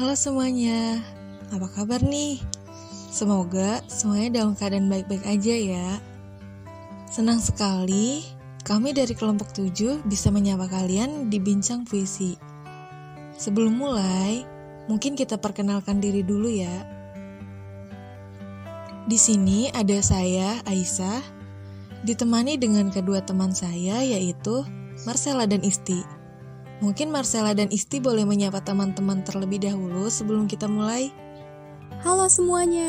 Halo semuanya, apa kabar nih? Semoga semuanya dalam keadaan baik-baik aja ya. Senang sekali kami dari kelompok 7 bisa menyapa kalian di Bincang Puisi. Sebelum mulai, mungkin kita perkenalkan diri dulu ya. Di sini ada saya, Aisyah, ditemani dengan kedua teman saya yaitu Marcella dan Isti. Mungkin Marcella dan Isti boleh menyapa teman-teman terlebih dahulu sebelum kita mulai. Halo semuanya.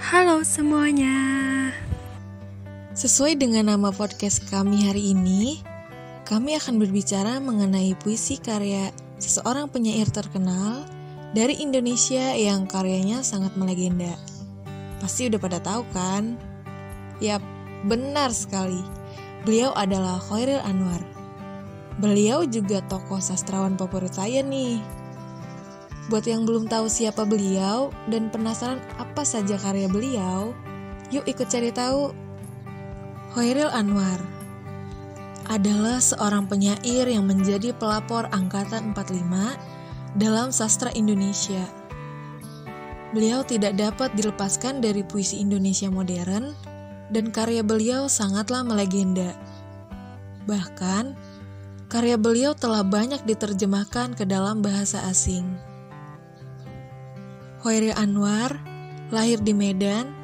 Halo semuanya. Sesuai dengan nama podcast kami hari ini, kami akan berbicara mengenai puisi karya seseorang penyair terkenal dari Indonesia yang karyanya sangat melegenda. Pasti udah pada tahu kan? Yap, benar sekali. Beliau adalah Khairil Anwar. Beliau juga tokoh sastrawan favorit saya nih. Buat yang belum tahu siapa beliau dan penasaran apa saja karya beliau, yuk ikut cari tahu. Hoiril Anwar adalah seorang penyair yang menjadi pelapor angkatan 45 dalam sastra Indonesia. Beliau tidak dapat dilepaskan dari puisi Indonesia modern dan karya beliau sangatlah melegenda. Bahkan, karya beliau telah banyak diterjemahkan ke dalam bahasa asing. Hoiril Anwar lahir di Medan,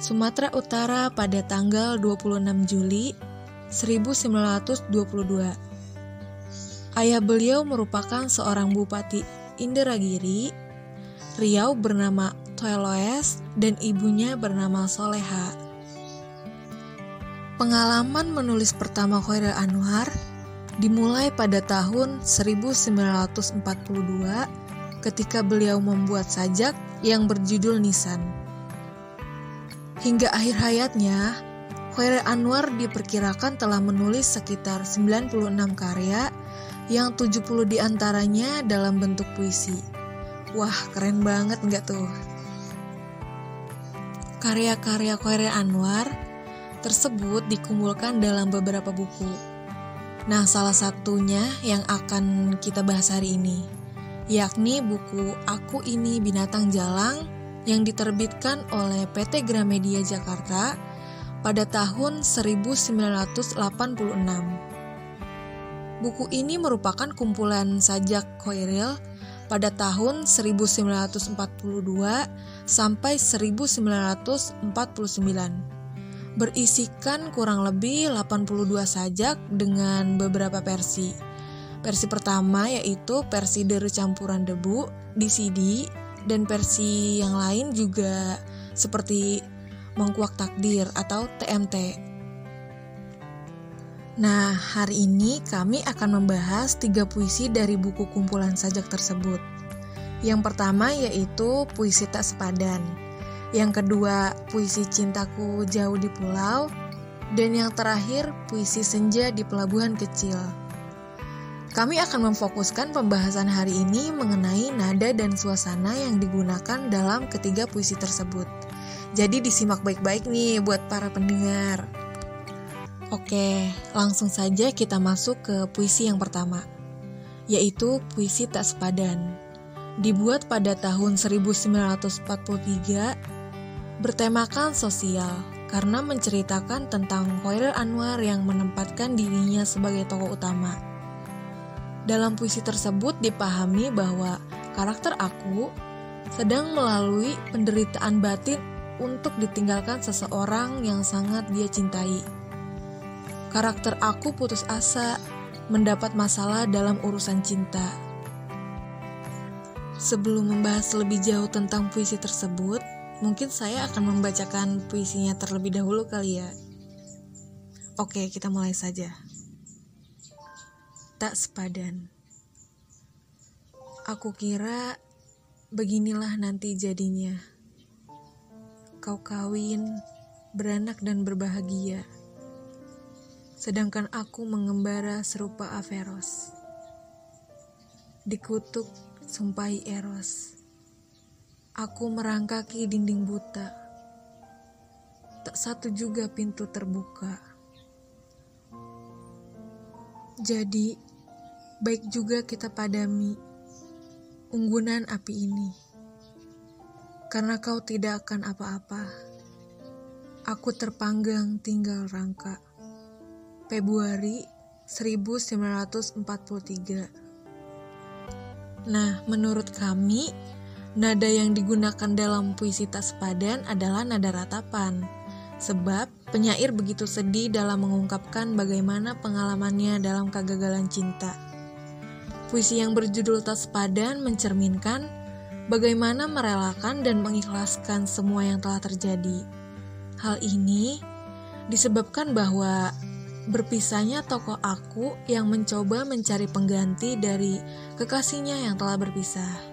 Sumatera Utara pada tanggal 26 Juli 1922. Ayah beliau merupakan seorang bupati Indragiri, Riau bernama Toeloes dan ibunya bernama Soleha. Pengalaman menulis pertama Khairil Anwar dimulai pada tahun 1942 ketika beliau membuat sajak yang berjudul Nisan. Hingga akhir hayatnya, Khairil Anwar diperkirakan telah menulis sekitar 96 karya yang 70 di antaranya dalam bentuk puisi. Wah, keren banget nggak tuh? Karya-karya Khairil Anwar tersebut dikumpulkan dalam beberapa buku. Nah, salah satunya yang akan kita bahas hari ini, yakni buku Aku Ini Binatang Jalang yang diterbitkan oleh PT Gramedia Jakarta pada tahun 1986. Buku ini merupakan kumpulan sajak Khairil pada tahun 1942 sampai 1949 berisikan kurang lebih 82 sajak dengan beberapa versi. Versi pertama yaitu versi Deru Campuran Debu di CD dan versi yang lain juga seperti Mengkuak Takdir atau TMT. Nah, hari ini kami akan membahas tiga puisi dari buku kumpulan sajak tersebut. Yang pertama yaitu puisi tak sepadan. Yang kedua, puisi Cintaku Jauh di Pulau. Dan yang terakhir, puisi Senja di Pelabuhan Kecil. Kami akan memfokuskan pembahasan hari ini mengenai nada dan suasana yang digunakan dalam ketiga puisi tersebut. Jadi disimak baik-baik nih buat para pendengar. Oke, langsung saja kita masuk ke puisi yang pertama, yaitu puisi Tak Sepadan. Dibuat pada tahun 1943 bertemakan sosial karena menceritakan tentang Khairil Anwar yang menempatkan dirinya sebagai tokoh utama. Dalam puisi tersebut dipahami bahwa karakter aku sedang melalui penderitaan batin untuk ditinggalkan seseorang yang sangat dia cintai. Karakter aku putus asa mendapat masalah dalam urusan cinta. Sebelum membahas lebih jauh tentang puisi tersebut, mungkin saya akan membacakan puisinya terlebih dahulu kali ya. Oke, kita mulai saja. Tak sepadan. Aku kira beginilah nanti jadinya. Kau kawin, beranak dan berbahagia. Sedangkan aku mengembara serupa Averos. Dikutuk sumpai Eros. Aku merangkaki dinding buta. Tak satu juga pintu terbuka. Jadi, baik juga kita padami. unggunan api ini. Karena kau tidak akan apa-apa. Aku terpanggang tinggal rangka. Februari 1943. Nah, menurut kami, nada yang digunakan dalam puisi tak sepadan adalah nada ratapan. Sebab penyair begitu sedih dalam mengungkapkan bagaimana pengalamannya dalam kegagalan cinta. Puisi yang berjudul Tak Sepadan mencerminkan bagaimana merelakan dan mengikhlaskan semua yang telah terjadi. Hal ini disebabkan bahwa berpisahnya tokoh aku yang mencoba mencari pengganti dari kekasihnya yang telah berpisah.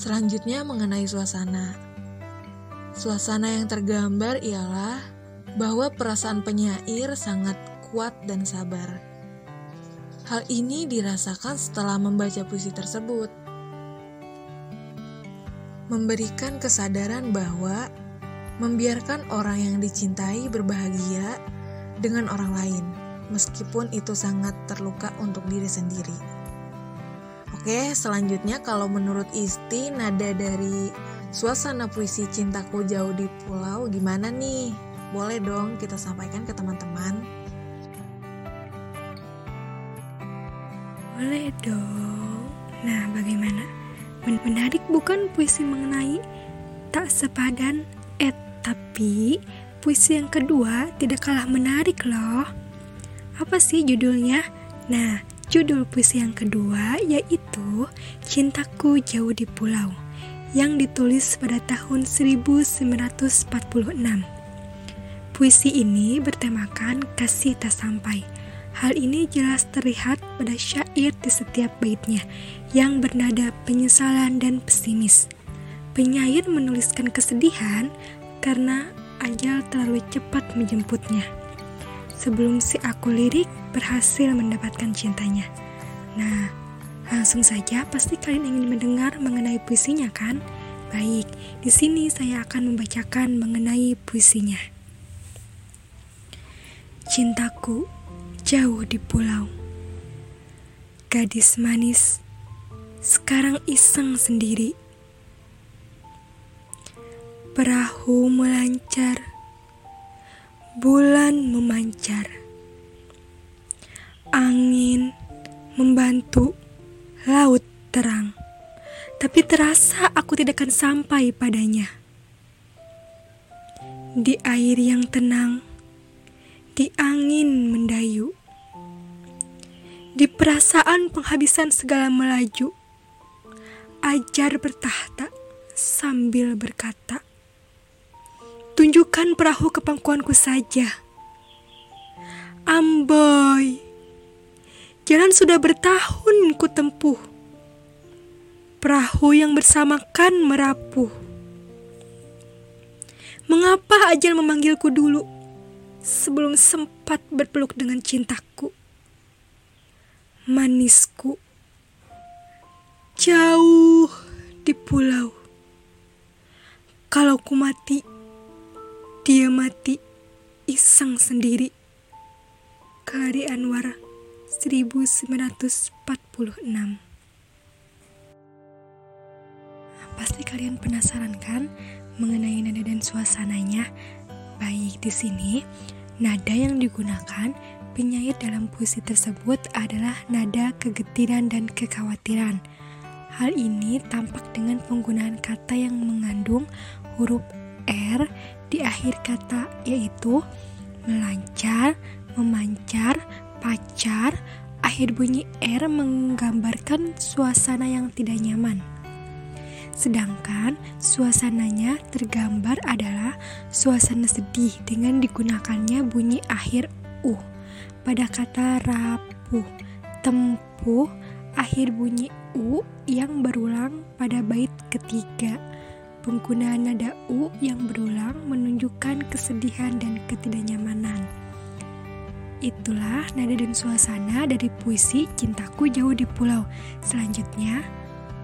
Selanjutnya mengenai suasana. Suasana yang tergambar ialah bahwa perasaan penyair sangat kuat dan sabar. Hal ini dirasakan setelah membaca puisi tersebut. Memberikan kesadaran bahwa membiarkan orang yang dicintai berbahagia dengan orang lain, meskipun itu sangat terluka untuk diri sendiri. Oke, selanjutnya kalau menurut Isti, nada dari suasana puisi Cintaku Jauh di Pulau gimana nih? Boleh dong kita sampaikan ke teman-teman. Boleh dong. Nah, bagaimana? Menarik bukan puisi mengenai tak sepadan? Eh, tapi puisi yang kedua tidak kalah menarik loh. Apa sih judulnya? Nah, judul puisi yang kedua yaitu Cintaku Jauh di Pulau yang ditulis pada tahun 1946. Puisi ini bertemakan kasih tak sampai Hal ini jelas terlihat pada syair di setiap baitnya yang bernada penyesalan dan pesimis. Penyair menuliskan kesedihan karena ajal terlalu cepat menjemputnya. Sebelum si aku lirik berhasil mendapatkan cintanya. Nah, langsung saja pasti kalian ingin mendengar mengenai puisinya kan? Baik, di sini saya akan membacakan mengenai puisinya. Cintaku jauh di pulau. Gadis manis sekarang iseng sendiri. Perahu melancar, bulan memancar, angin membantu laut terang, tapi terasa aku tidak akan sampai padanya. Di air yang tenang, di angin mendayu di perasaan penghabisan segala melaju, ajar bertahta sambil berkata, Tunjukkan perahu ke pangkuanku saja. Amboy, jalan sudah bertahun ku tempuh. Perahu yang bersamakan merapuh. Mengapa ajal memanggilku dulu sebelum sempat berpeluk dengan cintaku? manisku jauh di pulau. Kalau ku mati, dia mati iseng sendiri. Kari Anwar 1946 Pasti kalian penasaran kan mengenai nada dan suasananya? Baik di sini, nada yang digunakan penyair dalam puisi tersebut adalah nada kegetiran dan kekhawatiran. Hal ini tampak dengan penggunaan kata yang mengandung huruf R di akhir kata yaitu melancar, memancar, pacar, akhir bunyi R menggambarkan suasana yang tidak nyaman. Sedangkan suasananya tergambar adalah suasana sedih dengan digunakannya bunyi akhir U pada kata rapuh, tempuh, akhir bunyi u yang berulang pada bait ketiga. Penggunaan nada u yang berulang menunjukkan kesedihan dan ketidaknyamanan. Itulah nada dan suasana dari puisi Cintaku Jauh di Pulau. Selanjutnya,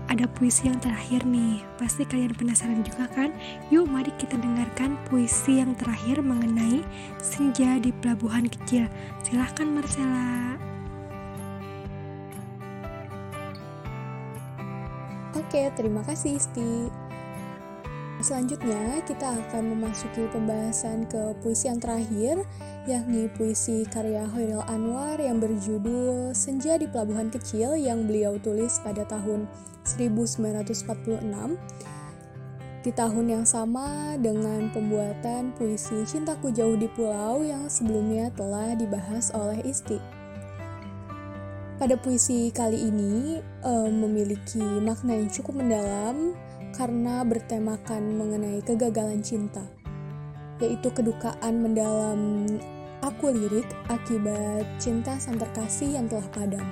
ada puisi yang terakhir nih. Pasti kalian penasaran juga kan? Yuk mari kita dengarkan puisi yang terakhir mengenai senja di pelabuhan kecil. Silahkan Marcella. Oke, terima kasih Isti. Selanjutnya, kita akan memasuki pembahasan ke puisi yang terakhir, yakni puisi karya Hoiril Anwar yang berjudul Senja di Pelabuhan Kecil yang beliau tulis pada tahun 1946 di tahun yang sama dengan pembuatan puisi Cintaku Jauh di Pulau yang sebelumnya telah dibahas oleh Isti. Pada puisi kali ini um, memiliki makna yang cukup mendalam karena bertemakan mengenai kegagalan cinta, yaitu kedukaan mendalam aku lirik akibat cinta sang terkasih yang telah padam.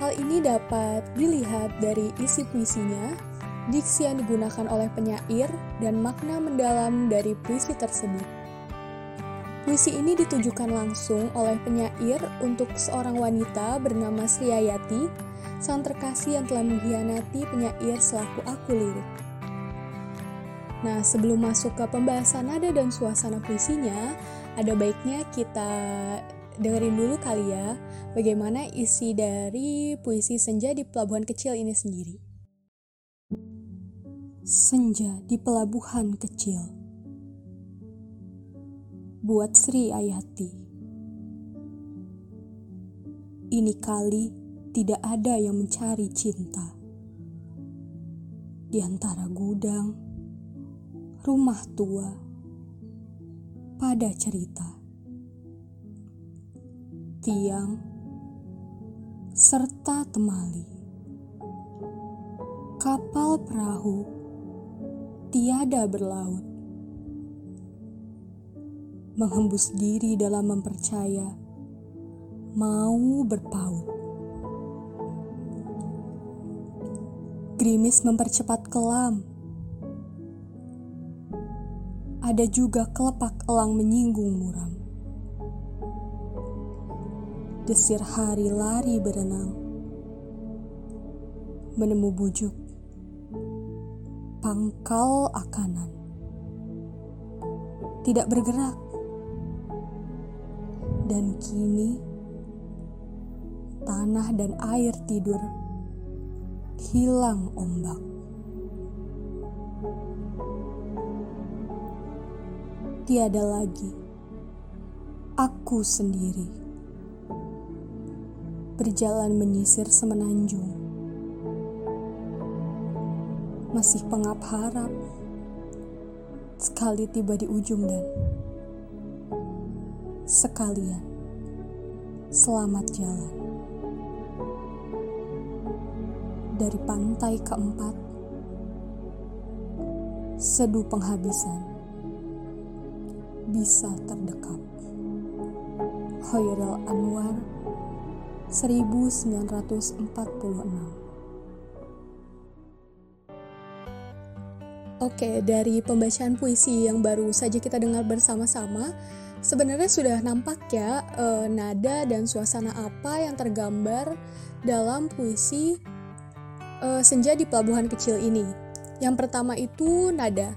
Hal ini dapat dilihat dari isi puisinya diksi yang digunakan oleh penyair, dan makna mendalam dari puisi tersebut. Puisi ini ditujukan langsung oleh penyair untuk seorang wanita bernama Sriayati, sang terkasih yang telah mengkhianati penyair selaku aku lirik. Nah, sebelum masuk ke pembahasan nada dan suasana puisinya, ada baiknya kita dengerin dulu kali ya bagaimana isi dari puisi Senja di Pelabuhan Kecil ini sendiri. Senja di pelabuhan kecil. Buat Sri Ayati. Ini kali tidak ada yang mencari cinta. Di antara gudang, rumah tua, pada cerita. Tiang, serta temali. Kapal perahu tiada berlaut. Menghembus diri dalam mempercaya, mau berpaut. Grimis mempercepat kelam. Ada juga kelepak elang menyinggung muram. Desir hari lari berenang. Menemu bujuk pangkal akanan. Tidak bergerak. Dan kini tanah dan air tidur hilang ombak. Tiada lagi. Aku sendiri. Berjalan menyisir semenanjung. Masih pengap harap. Sekali tiba di ujung dan sekalian selamat jalan dari pantai keempat. Seduh penghabisan bisa terdekat Hoiril Anwar 1946 Oke, dari pembacaan puisi yang baru saja kita dengar bersama-sama, sebenarnya sudah nampak ya e, nada dan suasana apa yang tergambar dalam puisi e, Senja di Pelabuhan Kecil ini. Yang pertama itu nada.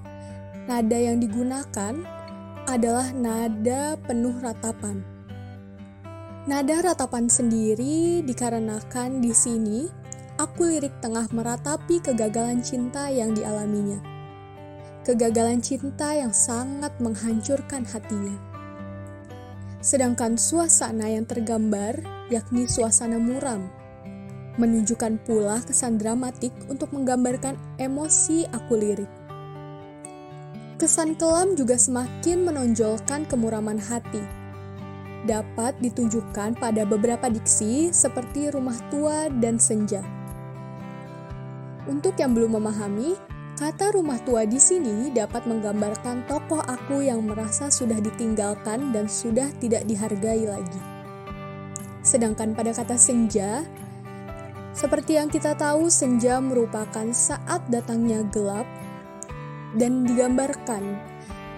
Nada yang digunakan adalah nada penuh ratapan. Nada ratapan sendiri dikarenakan di sini aku lirik tengah meratapi kegagalan cinta yang dialaminya kegagalan cinta yang sangat menghancurkan hatinya. Sedangkan suasana yang tergambar, yakni suasana muram, menunjukkan pula kesan dramatik untuk menggambarkan emosi aku lirik. Kesan kelam juga semakin menonjolkan kemuraman hati. Dapat ditunjukkan pada beberapa diksi seperti rumah tua dan senja. Untuk yang belum memahami, Kata rumah tua di sini dapat menggambarkan tokoh aku yang merasa sudah ditinggalkan dan sudah tidak dihargai lagi. Sedangkan pada kata senja, seperti yang kita tahu, senja merupakan saat datangnya gelap dan digambarkan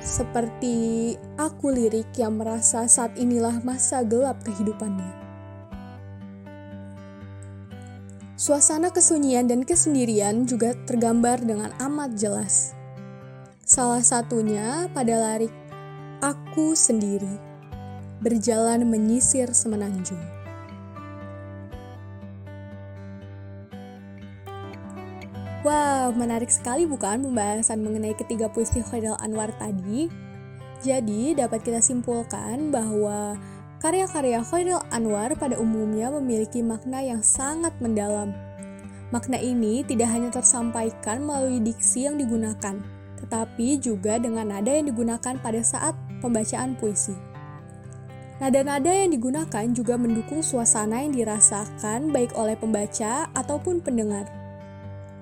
seperti aku lirik yang merasa saat inilah masa gelap kehidupannya. Suasana kesunyian dan kesendirian juga tergambar dengan amat jelas. Salah satunya pada larik "Aku Sendiri" berjalan menyisir semenanjung. Wah, menarik sekali bukan pembahasan mengenai ketiga puisi Khairil Anwar tadi? Jadi, dapat kita simpulkan bahwa karya-karya Khairil Anwar pada umumnya memiliki makna yang sangat mendalam. Makna ini tidak hanya tersampaikan melalui diksi yang digunakan, tetapi juga dengan nada yang digunakan pada saat pembacaan puisi. Nada-nada yang digunakan juga mendukung suasana yang dirasakan baik oleh pembaca ataupun pendengar.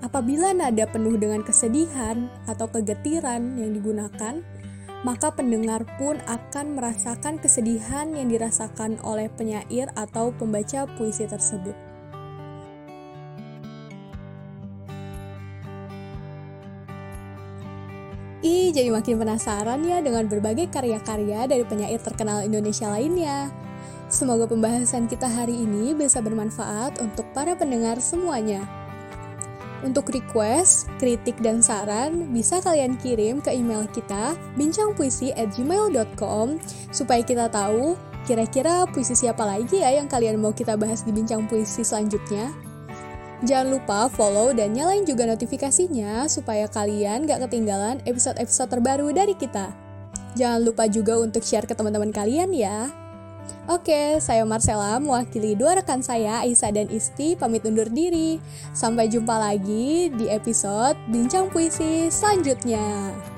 Apabila nada penuh dengan kesedihan atau kegetiran yang digunakan, maka pendengar pun akan merasakan kesedihan yang dirasakan oleh penyair atau pembaca puisi tersebut. Ih, jadi makin penasaran ya dengan berbagai karya-karya dari penyair terkenal Indonesia lainnya. Semoga pembahasan kita hari ini bisa bermanfaat untuk para pendengar semuanya. Untuk request, kritik, dan saran, bisa kalian kirim ke email kita bincangpuisi@gmail.com supaya kita tahu kira-kira puisi siapa lagi ya yang kalian mau kita bahas di bincang puisi selanjutnya. Jangan lupa follow dan nyalain juga notifikasinya supaya kalian gak ketinggalan episode-episode terbaru dari kita. Jangan lupa juga untuk share ke teman-teman kalian ya. Oke, saya Marcella mewakili dua rekan saya, Aisyah dan Isti, pamit undur diri. Sampai jumpa lagi di episode Bincang Puisi selanjutnya.